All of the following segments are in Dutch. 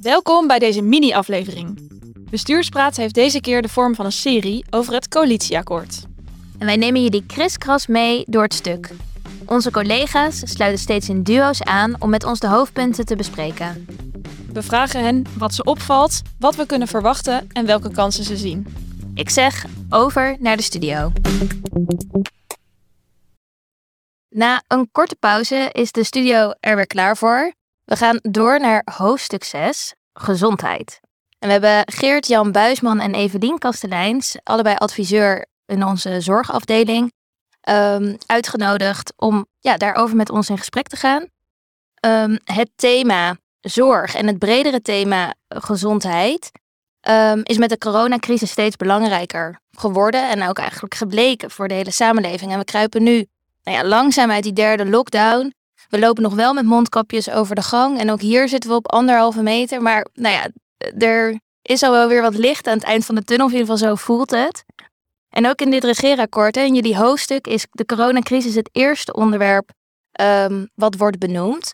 Welkom bij deze mini-aflevering. Bestuurspraat heeft deze keer de vorm van een serie over het coalitieakkoord. En wij nemen jullie kriskras mee door het stuk. Onze collega's sluiten steeds in duo's aan om met ons de hoofdpunten te bespreken. We vragen hen wat ze opvalt, wat we kunnen verwachten en welke kansen ze zien. Ik zeg over naar de studio. Na een korte pauze is de studio er weer klaar voor. We gaan door naar hoofdstuk 6, gezondheid. En we hebben Geert-Jan Buisman en Evelien Kasteleins, allebei adviseur in onze zorgafdeling, ehm, uitgenodigd om ja, daarover met ons in gesprek te gaan. Ehm, het thema zorg en het bredere thema gezondheid ehm, is met de coronacrisis steeds belangrijker geworden en ook eigenlijk gebleken voor de hele samenleving. En we kruipen nu nou ja, langzaam uit die derde lockdown. We lopen nog wel met mondkapjes over de gang en ook hier zitten we op anderhalve meter. Maar nou ja, er is al wel weer wat licht aan het eind van de tunnel, in ieder geval zo voelt het. En ook in dit regeerakkoord, in jullie hoofdstuk, is de coronacrisis het eerste onderwerp ehm, wat wordt benoemd.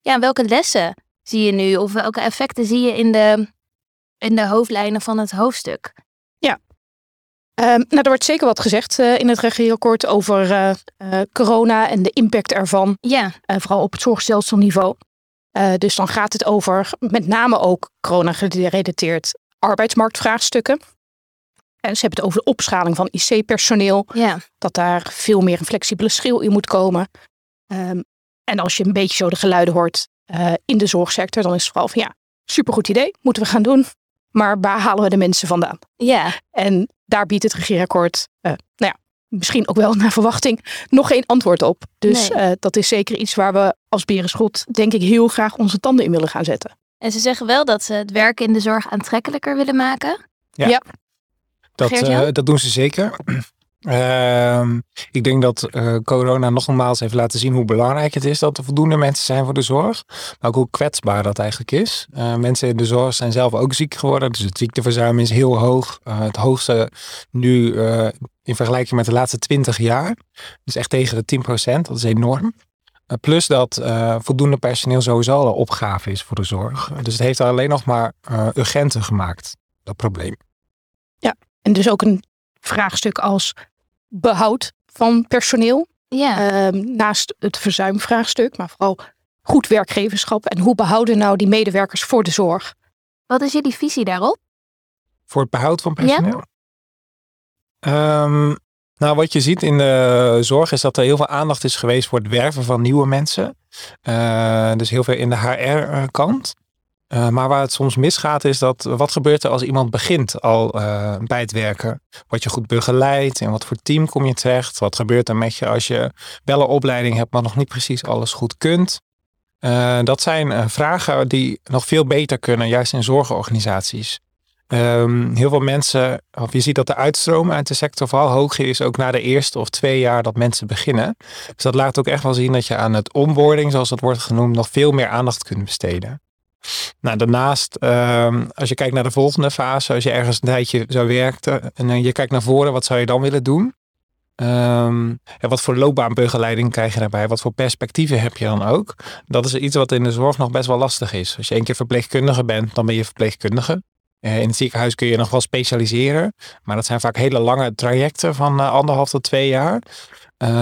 Ja, welke lessen zie je nu of welke effecten zie je in de, in de hoofdlijnen van het hoofdstuk? Um, nou, er wordt zeker wat gezegd uh, in het regeerakkoord over uh, uh, corona en de impact ervan. Ja. vooral op het zorgstelselniveau. dus dan gaat het over met name ook corona-gerelateerd arbeidsmarktvraagstukken. En ze hebben het over de opschaling van IC-personeel. Ja. Dat daar veel meer een flexibele schil in moet komen. Um, en als je een beetje zo de geluiden hoort uh, in de zorgsector, dan is het vooral van ja, supergoed idee, moeten we gaan doen. Maar waar halen we de mensen vandaan? Ja. En daar biedt het regeerakkoord, uh, nou ja, misschien ook wel naar verwachting, nog geen antwoord op. Dus nee. uh, dat is zeker iets waar we als Berenschot, denk ik, heel graag onze tanden in willen gaan zetten. En ze zeggen wel dat ze het werken in de zorg aantrekkelijker willen maken. Ja. ja. Dat, uh, dat doen ze zeker. Uh, ik denk dat uh, corona nogmaals heeft laten zien hoe belangrijk het is dat er voldoende mensen zijn voor de zorg. Maar ook hoe kwetsbaar dat eigenlijk is. Uh, mensen in de zorg zijn zelf ook ziek geworden. Dus het ziekteverzuim is heel hoog. het hoogste nu in vergelijking met de laatste 20 jaar. Dus echt tegen de 10 procent. Dat is enorm. plus dat voldoende personeel sowieso al een opgave is voor de zorg. Dus het heeft alleen nog maar urgenter gemaakt, dat probleem. Ja, en dus ook een vraagstuk als behoud van personeel. Ja. Um, naast het verzuimvraagstuk, maar vooral goed werkgeverschap. En hoe behouden nou die medewerkers voor de zorg? Wat is jullie visie daarop? Voor het behoud van personeel? Ja. Um, nou, wat je ziet in de zorg is dat er heel veel aandacht is geweest voor het werven van nieuwe mensen. Uh, dus heel veel in de HR-kant. Uh, maar waar het soms misgaat is dat wat gebeurt er als iemand begint al uh, bij het werken? Word je goed begeleid? In wat voor team kom je terecht? Wat gebeurt er met je als je wel een opleiding hebt, maar nog niet precies alles goed kunt? Uh, dat zijn vragen die nog veel beter kunnen, juist in zorgorganisaties. Um, heel veel mensen, of je ziet dat de uitstroom uit de sector vooral hoog is, ook na de eerste of twee jaar dat mensen beginnen. Dus dat laat ook echt wel zien dat je aan het onboarding, zoals dat wordt genoemd, nog veel meer aandacht kunt besteden. Nou, daarnaast, um, als je kijkt naar de volgende fase, als je ergens een tijdje zo werkte en je kijkt naar voren, wat zou je dan willen doen? Um, en wat voor loopbaanbegeleiding krijg je daarbij? Wat voor perspectieven heb je dan ook? Dat is iets wat in de zorg nog best wel lastig is. Als je één keer verpleegkundige bent, dan ben je verpleegkundige. Uh, in het ziekenhuis kun je nog wel specialiseren, maar dat zijn vaak hele lange trajecten van uh, anderhalf tot twee jaar.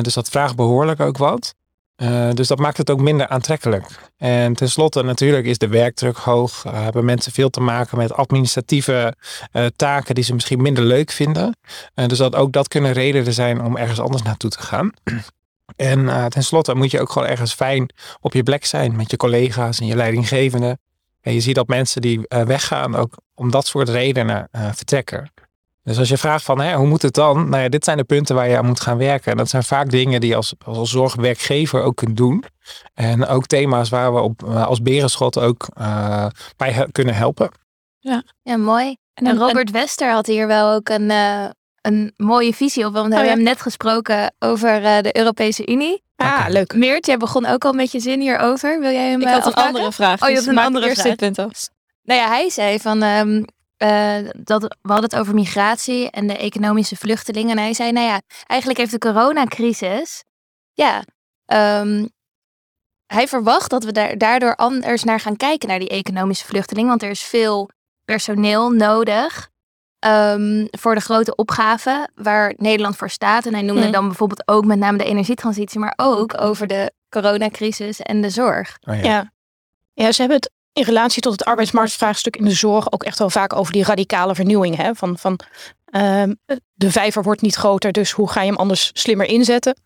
Dus dat vraagt behoorlijk ook wat. Uh, dus dat maakt het ook minder aantrekkelijk. En tenslotte natuurlijk is de werkdruk hoog. Uh, hebben mensen veel te maken met administratieve uh, taken die ze misschien minder leuk vinden. dus dat ook dat kunnen redenen zijn om ergens anders naartoe te gaan. En tenslotte moet je ook gewoon ergens fijn op je plek zijn met je collega's en je leidinggevende. En je ziet dat mensen die weggaan ook om dat soort redenen vertrekken. Dus als je vraagt van hè, hoe moet het dan? Nou ja, dit zijn de punten waar je aan moet gaan werken. En dat zijn vaak dingen die je als, als zorgwerkgever ook kunt doen. En ook thema's waar we op, als berenschot ook uh, bij kunnen helpen. Ja, ja mooi. En, en Robert en, Wester had hier wel ook een, uh, een mooie visie op. Want we oh, hebben ja. hem net gesproken over uh, de Europese Unie. Ah, leuk. Meert, jij begon ook al met je zin hierover. Wil jij hem Ik had een andere vraag. Oh, je dus had een andere vraag. Punt af. Nou ja, hij zei van... Um, uh, dat, we hadden het over migratie en de economische vluchtelingen. En hij zei, nou ja, eigenlijk heeft de coronacrisis ja, ehm, hij verwacht dat we daar, daardoor anders naar gaan kijken naar die economische vluchteling. Want er is veel personeel nodig ehm, voor de grote opgaven waar Nederland voor staat. En hij noemde Mm. dan bijvoorbeeld ook met name de energietransitie, maar ook over de coronacrisis en de zorg. Oh, ja. Ja. ja, ze hebben het in relatie tot het arbeidsmarktvraagstuk in de zorg ook echt wel vaak over die radicale vernieuwing. Hè? Van, van ehm, de vijver wordt niet groter, dus hoe ga je hem anders slimmer inzetten?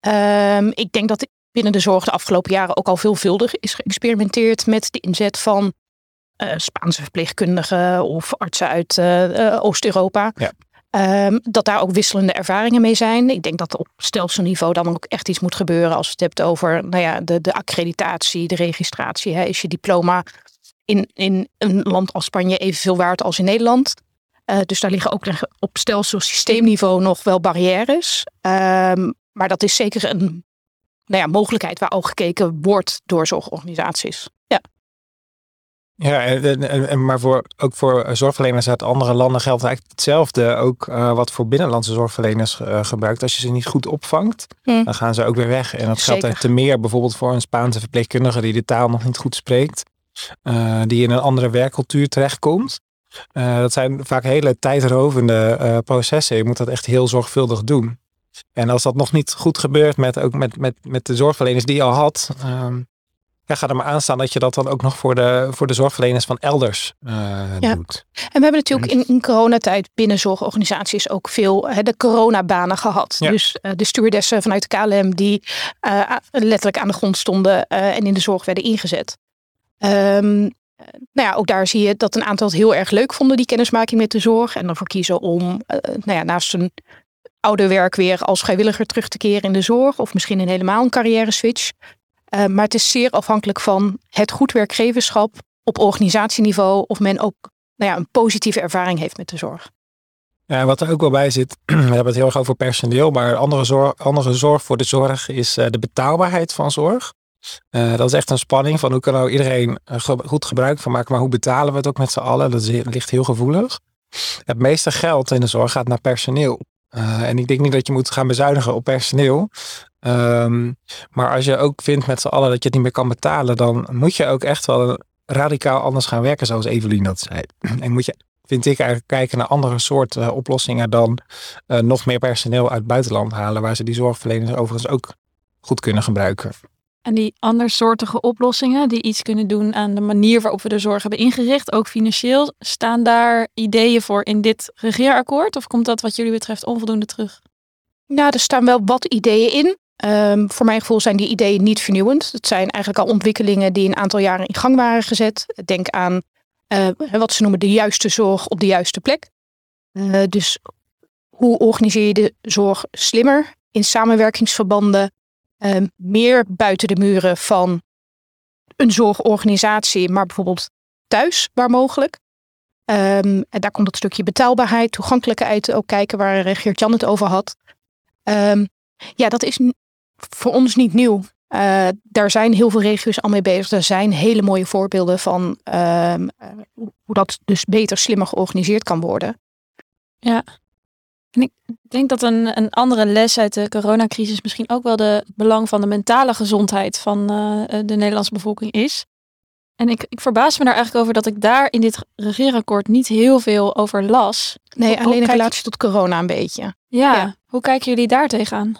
Ehm, ik denk dat binnen de zorg de afgelopen jaren ook al veelvuldig is geëxperimenteerd met de inzet van eh, Spaanse verpleegkundigen of artsen uit eh, eh, Oost-Europa. Ja. Ehm, dat daar ook wisselende ervaringen mee zijn. Ik denk dat op stelselniveau dan ook echt iets moet gebeuren als het hebt over nou ja, de, de accreditatie, de registratie. Hè. Is je diploma in, in een land als Spanje evenveel waard als in Nederland? Eh, dus daar liggen ook op stelselsysteemniveau nog wel barrières. Ehm, maar dat is zeker een nou ja, mogelijkheid waar al gekeken wordt door zorgorganisaties. Ja. En, maar voor, ook voor zorgverleners uit andere landen geldt eigenlijk hetzelfde. Ook eh, wat voor binnenlandse zorgverleners eh, gebruikt. Als je ze niet goed opvangt, Hm. dan gaan ze ook weer weg. En dat geldt Zeker. te meer bijvoorbeeld voor een Spaanse verpleegkundige die de taal nog niet goed spreekt. eh, die in een andere werkcultuur terechtkomt. Eh, dat zijn vaak hele tijdrovende eh, processen. Je moet dat echt heel zorgvuldig doen. En als dat nog niet goed gebeurt met, ook met, met, met de zorgverleners die je al had, ehm, ja, ga er maar aan staan dat je dat dan ook nog voor de, voor de zorgverleners van elders eh, Ja. doet. En we hebben natuurlijk in, in coronatijd binnen zorgorganisaties ook veel hè, de coronabanen gehad. Ja. Dus eh, de stewardessen vanuit de KLM die eh, letterlijk aan de grond stonden eh, en in de zorg werden ingezet. Ehm, eh, nou ja, ook daar zie je dat een aantal het heel erg leuk vonden, die kennismaking met de zorg. En ervoor kiezen om eh, nou ja, naast hun oude werk weer als vrijwilliger terug te keren in de zorg. Of misschien een helemaal een carrière switch. Eh, maar het is zeer afhankelijk van het goed werkgeverschap op organisatieniveau. Of men ook nou ja, een positieve ervaring heeft met de zorg. Ja, wat er ook wel bij zit, we hebben het heel erg over personeel, maar andere zorg, andere zorg voor de zorg is eh, de betaalbaarheid van zorg. Eh, dat is echt een spanning van hoe kan nou iedereen goed gebruik van maken, maar hoe betalen we het ook met z'n allen? Dat is, ligt heel gevoelig. Het meeste geld in de zorg gaat naar personeel. En ik denk niet dat je moet gaan bezuinigen op personeel. Ehm, maar als je ook vindt met z'n allen dat je het niet meer kan betalen, dan moet je ook echt wel radicaal anders gaan werken, zoals Evelien dat zei. En moet je vind ik eigenlijk kijken naar andere soorten eh, oplossingen dan eh, nog meer personeel uit het buitenland halen, waar ze die zorgverleners overigens ook goed kunnen gebruiken. En die andersoortige oplossingen die iets kunnen doen aan de manier waarop we de zorg hebben ingericht, ook financieel, staan daar ideeën voor in dit regeerakkoord? Of komt dat wat jullie betreft onvoldoende terug? Nou, er staan wel wat ideeën in. Ehm, voor mijn gevoel zijn die ideeën niet vernieuwend. Het zijn eigenlijk al ontwikkelingen die een aantal jaren in gang waren gezet. Denk aan eh, wat ze noemen de juiste zorg op de juiste plek. Eh, dus hoe organiseer je de zorg slimmer in samenwerkingsverbanden, ehm, meer buiten de muren van een zorgorganisatie, maar bijvoorbeeld thuis waar mogelijk. Ehm, en daar komt het stukje betaalbaarheid, toegankelijkheid ook kijken waar Geert-Jan het over had. Ja, dat is voor ons niet nieuw. Eh, daar zijn heel veel regio's al mee bezig. Er zijn hele mooie voorbeelden van ehm, eh, hoe dat dus beter, slimmer georganiseerd kan worden. Ik denk dat een, een andere les uit de coronacrisis misschien ook wel de het belang van de mentale gezondheid van eh, de Nederlandse bevolking is. En ik, ik verbaas me daar eigenlijk over dat ik daar in dit regeerakkoord niet heel veel over las. Nee, Hoe- hoe alleen in je- relatie tot corona een beetje. Ja, Ja. hoe kijken jullie daar tegenaan?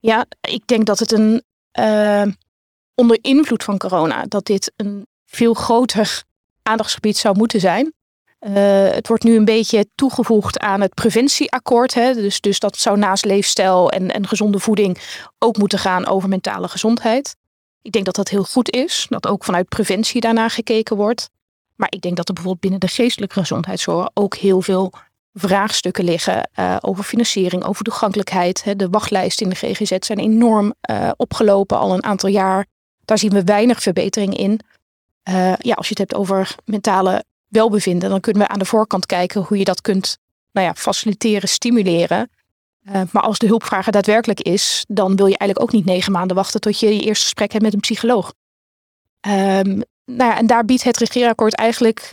Ja, ik denk dat het een eh, onder invloed van corona, dat dit een veel groter aandachtsgebied zou moeten zijn. Eh, het wordt nu een beetje toegevoegd aan het preventieakkoord. Hè? Dus, dus dat zou naast leefstijl en, en gezonde voeding ook moeten gaan over mentale gezondheid. Ik denk dat dat heel goed is, dat ook vanuit preventie daarna gekeken wordt. Maar ik denk dat er bijvoorbeeld binnen de geestelijke gezondheidszorg ook heel veel vraagstukken liggen eh, over financiering, over toegankelijkheid. De wachtlijsten in de GGZ zijn enorm eh, opgelopen al een aantal jaar. Daar zien we weinig verbetering in. Eh, ja, als je het hebt over mentale welbevinden, dan kunnen we aan de voorkant kijken hoe je dat kunt nou ja, faciliteren, stimuleren. Maar als de hulpvrager daadwerkelijk is, dan wil je eigenlijk ook niet negen maanden wachten tot je je eerste gesprek hebt met een psycholoog. Ehm, nou ja, en daar biedt het regeerakkoord eigenlijk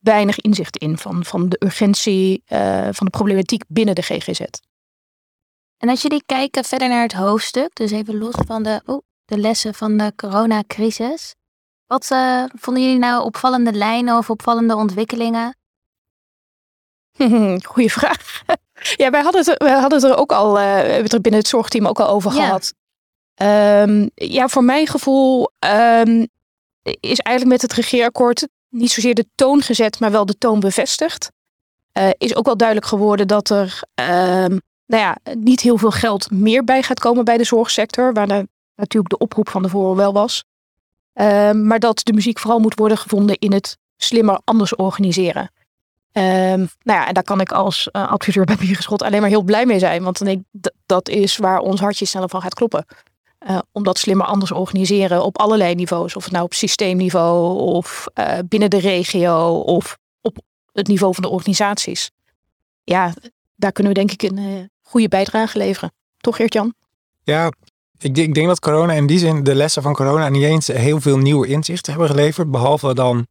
weinig inzicht in van, van de urgentie, eh, van de problematiek binnen de GGZ. En als jullie kijken verder naar het hoofdstuk, dus even los van de, oh, de lessen van de coronacrisis. Wat uh, vonden jullie nou opvallende lijnen of opvallende ontwikkelingen? Goeie vraag. ja, wij hadden, het, wij hadden het er ook al, uh, het er binnen het zorgteam ook al over ja. gehad. Um, ja, voor mijn gevoel um, is eigenlijk met het regeerakkoord niet zozeer de toon gezet, maar wel de toon bevestigd. Uh, is ook wel duidelijk geworden dat er um, nou ja, niet heel veel geld meer bij gaat komen bij de zorgsector, waar natuurlijk de oproep van tevoren wel was. maar dat de muziek vooral moet worden gevonden in het slimmer anders organiseren. Um, nou ja, en daar kan ik als uh, adviseur bij Biergeschot alleen maar heel blij mee zijn. Want ik, dat is waar ons hartje sneller van gaat kloppen. Uh, om dat slimmer anders organiseren op allerlei niveaus. Of het nou op systeemniveau of uh, binnen de regio of op het niveau van de organisaties. Ja, daar kunnen we denk ik een goede bijdrage leveren. Toch Geert-Jan? Ja, ik, ik denk dat corona in die zin, de lessen van corona niet eens heel veel nieuwe inzichten hebben geleverd. Behalve dan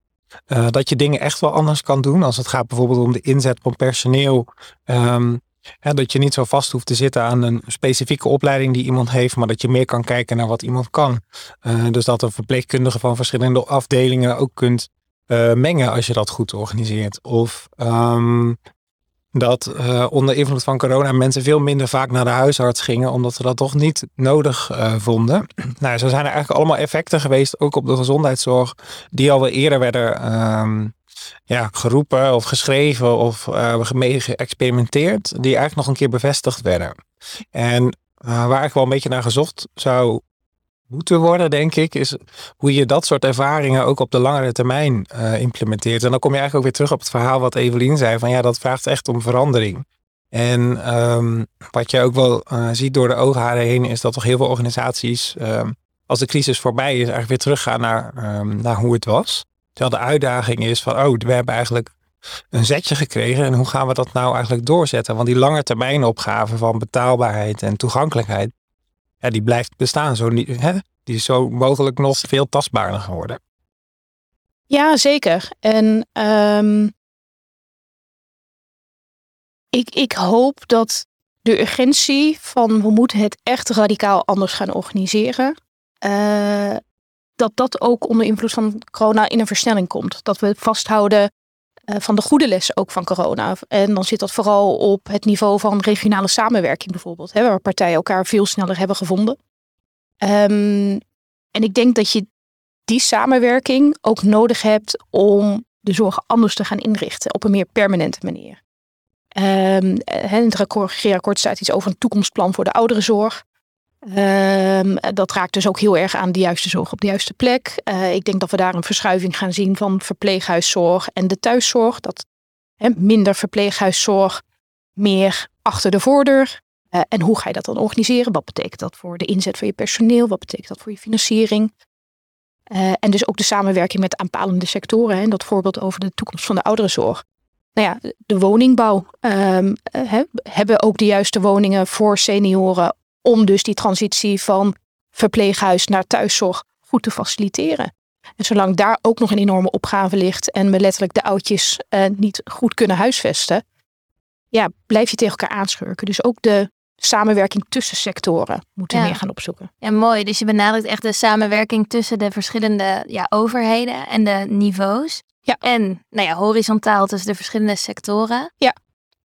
dat je dingen echt wel anders kan doen. Als het gaat bijvoorbeeld om de inzet van personeel. Um, hè, dat je niet zo vast hoeft te zitten aan een specifieke opleiding die iemand heeft, maar dat je meer kan kijken naar wat iemand kan. Uh, dus dat een verpleegkundige van verschillende afdelingen ook kunt uh, mengen als je dat goed organiseert. Of um, dat uh, onder invloed van corona mensen veel minder vaak naar de huisarts gingen, omdat ze dat toch niet nodig vonden. nou, zo zijn er eigenlijk allemaal effecten geweest, ook op de gezondheidszorg, die al wel eerder werden um, ja, geroepen of geschreven of uh, mee geëxperimenteerd, die eigenlijk nog een keer bevestigd werden. En waar ik wel een beetje naar gezocht zou moeten worden, denk ik, is hoe je dat soort ervaringen ook op de langere termijn uh, implementeert. En dan kom je eigenlijk ook weer terug op het verhaal wat Evelien zei, van ja, dat vraagt echt om verandering. En um, wat je ook wel ziet door de oogharen heen, is dat toch heel veel organisaties, um, als de crisis voorbij is, eigenlijk weer teruggaan naar, um, naar hoe het was. Terwijl de uitdaging is van, oh, we hebben eigenlijk een zetje gekregen en hoe gaan we dat nou eigenlijk doorzetten? Want die lange termijn opgave van betaalbaarheid en toegankelijkheid, ja, die blijft bestaan. Zo niet, hè? Die is zo mogelijk nog veel tastbaarder geworden. Ja, zeker. En um, ik, ik hoop dat de urgentie van we moeten het echt radicaal anders gaan organiseren. Uh, dat dat ook onder invloed van corona in een versnelling komt. Dat we vasthouden uh, van de goede lessen ook van corona. En dan zit dat vooral op het niveau van regionale samenwerking bijvoorbeeld. Hè, waar partijen elkaar veel sneller hebben gevonden. Um, en ik denk dat je die samenwerking ook nodig hebt om de zorg anders te gaan inrichten op een meer permanente manier. Um, in het regeerakkoord staat iets over een toekomstplan voor de ouderenzorg. Um, dat raakt dus ook heel erg aan de juiste zorg op de juiste plek. Uh, ik denk dat we daar een verschuiving gaan zien van verpleeghuiszorg en de thuiszorg. Dat minder verpleeghuiszorg, meer achter de voordeur. Uh, en hoe ga je dat dan organiseren? Wat betekent dat voor de inzet van je personeel? Wat betekent dat voor je financiering? Uh, en dus ook de samenwerking met aanpalende sectoren. Hè, dat voorbeeld over de toekomst van de ouderenzorg. Nou ja, de woningbouw. Um, he, hebben ook de juiste woningen voor senioren om dus die transitie van verpleeghuis naar thuiszorg goed te faciliteren. En zolang daar ook nog een enorme opgave ligt en we letterlijk de oudjes uh, niet goed kunnen huisvesten, ja, blijf je tegen elkaar aanschurken. Dus ook de samenwerking tussen sectoren moeten ja. meer gaan opzoeken. Ja, mooi. Dus je benadrukt echt de samenwerking tussen de verschillende ja, overheden en de niveaus. Ja. En nou ja, horizontaal tussen de verschillende sectoren. Ja.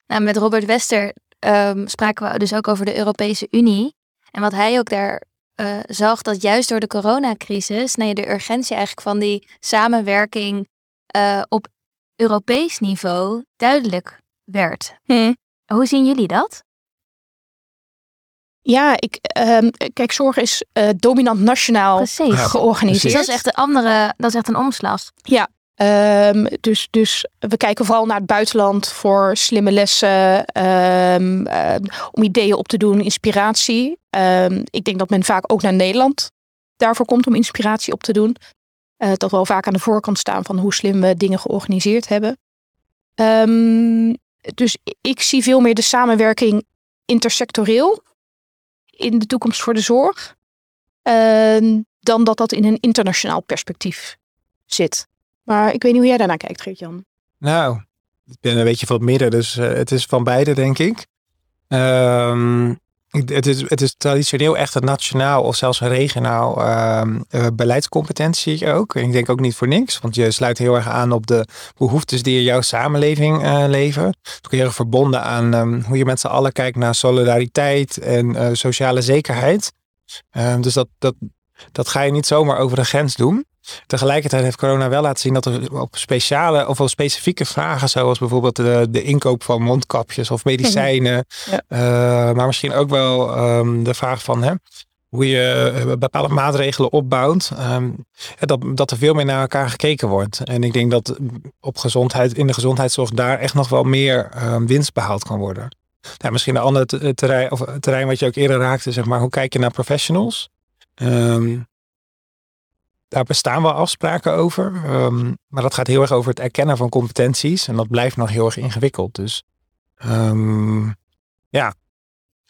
Nou, met Robert Wester um, spraken we dus ook over de Europese Unie. En wat hij ook daar uh, zag, dat juist door de coronacrisis, ja, de urgentie eigenlijk van die samenwerking uh, op Europees niveau duidelijk werd. Hm. Hoe zien jullie dat? Ja, ik, um, kijk, zorg is uh, dominant nationaal precies. georganiseerd. Dus dat is echt een andere, dat is echt een omslag. Ja, um, dus, dus we kijken vooral naar het buitenland voor slimme lessen, um, uh, om ideeën op te doen, inspiratie. ik denk dat men vaak ook naar Nederland daarvoor komt om inspiratie op te doen. Uh, dat we al vaak aan de voorkant staan van hoe slim we dingen georganiseerd hebben. dus ik zie veel meer de samenwerking intersectoreel in de toekomst voor de zorg, dan dat dat in een internationaal perspectief zit. Maar ik weet niet hoe jij daarnaar kijkt, Geert-Jan. Nou, ik ben een beetje van het midden, dus uh, het is van beide, denk ik. Um, het is, het is traditioneel echt een nationaal of zelfs een regionaal uh, beleidscompetentie ook. En ik denk ook niet voor niks, want je sluit heel erg aan op de behoeftes die in jouw samenleving uh, leven. Het is ook heel erg verbonden aan um, hoe je met z'n allen kijkt naar solidariteit en sociale zekerheid. Um, dus dat, dat, dat ga je niet zomaar over de grens doen. Tegelijkertijd heeft corona wel laten zien dat er op speciale of wel specifieke vragen, zoals bijvoorbeeld de, de inkoop van mondkapjes of medicijnen, ja. uh, maar misschien ook wel um, de vraag van hè, hoe je eh, bepaalde maatregelen opbouwt, um, dat, dat er veel meer naar elkaar gekeken wordt. En ik denk dat op gezondheid, in de gezondheidszorg daar echt nog wel meer um, winst behaald kan worden. Nou, misschien een ander terrein, of terrein wat je ook eerder raakte, zeg maar, hoe kijk je naar professionals? Um, daar bestaan wel afspraken over. Um, maar dat gaat heel erg over het erkennen van competenties. En dat blijft nog heel erg ingewikkeld. Dus um, ja,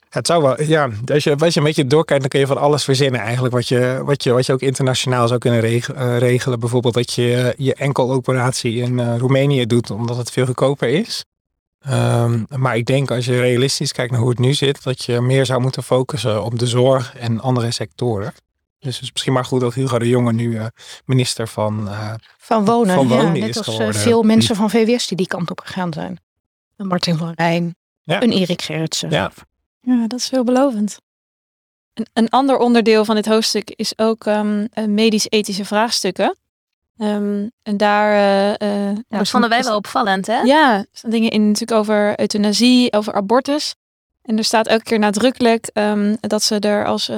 het zou wel. Ja, als je, als je een beetje doorkijkt, dan kun je van alles verzinnen eigenlijk. Wat je, wat je, wat je ook internationaal zou kunnen regelen. Uh, regelen. Bijvoorbeeld dat je je enkel operatie in uh, Roemenië doet, omdat het veel goedkoper is. Um, maar ik denk als je realistisch kijkt naar hoe het nu zit, dat je meer zou moeten focussen op de zorg en andere sectoren. Dus het is misschien maar goed dat Hugo de Jonge nu uh, minister van, uh, van Wonen, van wonen ja, is net als geworden. veel mensen van VWS die die kant op gegaan zijn. Een Martin van Rijn, Ja. een Erik Gerritsen. Ja, Ja, dat is veelbelovend. Een, een ander onderdeel van dit hoofdstuk is ook ehm, eh, medisch-ethische vraagstukken. Ehm, en daar... eh, eh, Dat vonden wij wel opvallend, hè? Ja, er staan dingen in natuurlijk over euthanasie, over abortus. En er staat elke keer nadrukkelijk um, dat ze er als uh,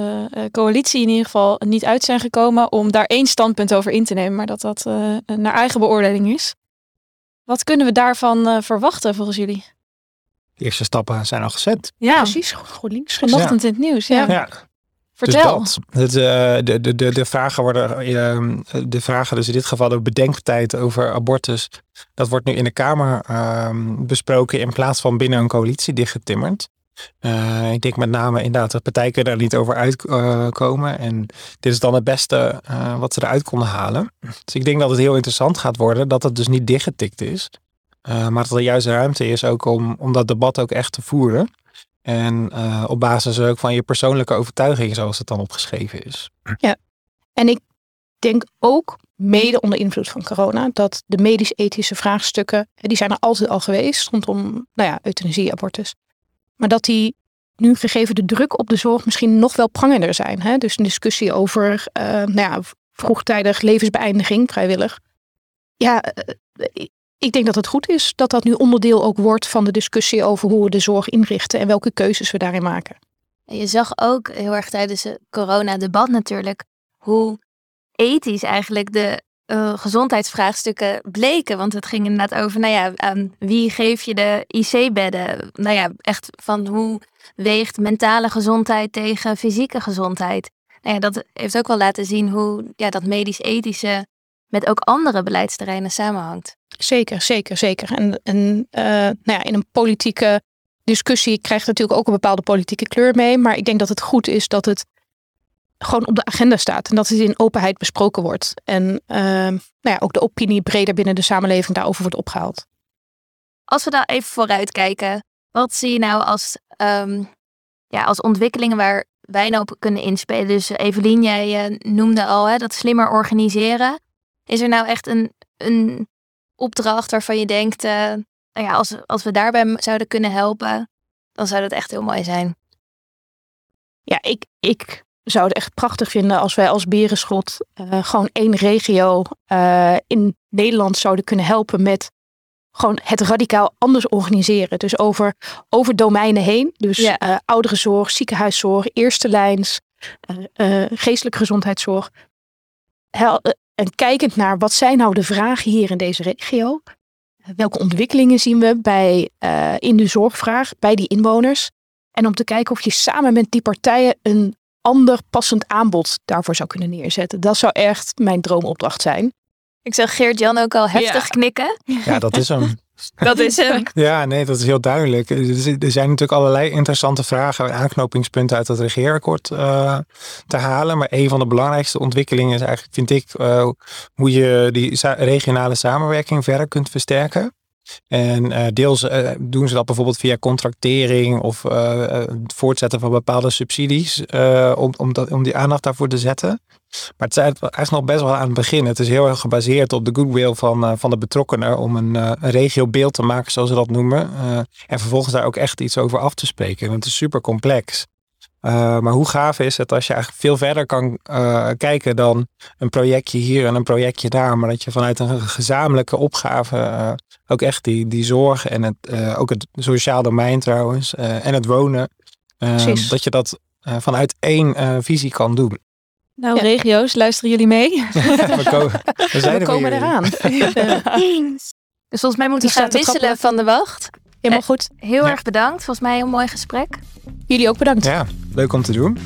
coalitie in ieder geval niet uit zijn gekomen om daar één standpunt over in te nemen, maar dat dat uh, naar eigen beoordeling is. Wat kunnen we daarvan uh, verwachten volgens jullie? de eerste stappen zijn al gezet. Ja, Precies, GroenLinks. vanochtend ja. in het nieuws. Ja. ja. Vertel. Dus dat, het, de, de, de, de vragen worden, uh, de vragen dus in dit geval de bedenktijd over abortus, dat wordt nu in de Kamer uh, besproken in plaats van binnen een coalitie dichtgetimmerd. Uh, ik denk met name inderdaad dat partijen daar niet over uitkomen. En dit is dan het beste uh, wat ze eruit konden halen. Dus ik denk dat het heel interessant gaat worden dat het dus niet dichtgetikt is. Uh, maar dat er juist ruimte is ook om, om dat debat ook echt te voeren. En op basis ook van je persoonlijke overtuiging, zoals het dan opgeschreven is. Ja, en ik denk ook mede onder invloed van corona, dat de medisch-ethische vraagstukken, die zijn er altijd al geweest rondom, nou ja, euthanasie, abortus. Maar dat die nu gegeven de druk op de zorg misschien nog wel prangender zijn. Hè? Dus een discussie over uh, nou ja, vroegtijdig levensbeëindiging, vrijwillig. Ja, uh, ik denk dat het goed is dat dat nu onderdeel ook wordt van de discussie over hoe we de zorg inrichten en welke keuzes we daarin maken. En je zag ook heel erg tijdens het corona-debat natuurlijk hoe ethisch eigenlijk de uh, gezondheidsvraagstukken bleken. Want het ging inderdaad over, nou ja, aan wie geef je de IC-bedden? Nou ja, echt van hoe weegt mentale gezondheid tegen fysieke gezondheid? Nou ja, dat heeft ook wel laten zien hoe ja, dat medisch-ethische met ook andere beleidsterreinen samenhangt. Zeker, zeker, zeker. En, en uh, nou ja, in een politieke discussie krijgt natuurlijk ook een bepaalde politieke kleur mee. Maar ik denk dat het goed is dat het gewoon op de agenda staat. En dat het in openheid besproken wordt. En uh, nou ja, ook de opinie breder binnen de samenleving daarover wordt opgehaald. Als we daar even vooruit kijken. Wat zie je nou als, um, ja, als ontwikkelingen waar wij nou op kunnen inspelen? Dus Evelien, jij uh, noemde al hè, dat slimmer organiseren. Is er nou echt een, een opdracht waarvan je denkt, uh, nou ja, als, als we daarbij zouden kunnen helpen, dan zou dat echt heel mooi zijn. Ja, ik, ik zou het echt prachtig vinden als wij als Berenschot uh, gewoon één regio uh, in Nederland zouden kunnen helpen met gewoon het radicaal anders organiseren. Dus over, over domeinen heen. Dus ja. uh, ouderenzorg, ziekenhuiszorg, eerste lijns, geestelijke gezondheidszorg. Hel, en kijkend naar wat zijn nou de vragen hier in deze regio. Welke ontwikkelingen zien we bij, in de zorgvraag bij die inwoners. En om te kijken of je samen met die partijen een ander passend aanbod daarvoor zou kunnen neerzetten. Dat zou echt mijn droomopdracht zijn. Ik zag Geert-Jan ook al heftig ja. knikken. Ja, dat is hem. dat is hem. Ja, nee, dat is heel duidelijk. Er zijn natuurlijk allerlei interessante vragen en aanknopingspunten uit het regeerakkoord uh, te halen. Maar een van de belangrijkste ontwikkelingen is eigenlijk, vind ik, uh, hoe je die regionale samenwerking verder kunt versterken. En uh, deels uh, doen ze dat bijvoorbeeld via contractering of uh, het voortzetten van bepaalde subsidies om, om, dat, om die aandacht daarvoor te zetten. Maar het is eigenlijk nog best wel aan het begin. Het is heel erg gebaseerd op de goodwill van, van de betrokkenen om een, een regiobeeld te maken, zoals ze dat noemen. en vervolgens daar ook echt iets over af te spreken. Want het is super complex. Uh, maar hoe gaaf is het als je eigenlijk veel verder kan uh, kijken dan een projectje hier en een projectje daar. Maar dat je vanuit een gezamenlijke opgave uh, ook echt die, die zorg en het, ook het sociaal domein trouwens en het wonen. dat je dat vanuit één visie kan doen. Nou, ja. regio's, luisteren jullie mee? we, komen, we, zijn we komen eraan. dus volgens mij moeten we gaan wisselen van de wacht. Helemaal goed. Heel erg bedankt. Volgens mij een mooi gesprek. Jullie ook bedankt. Ja, leuk om te doen.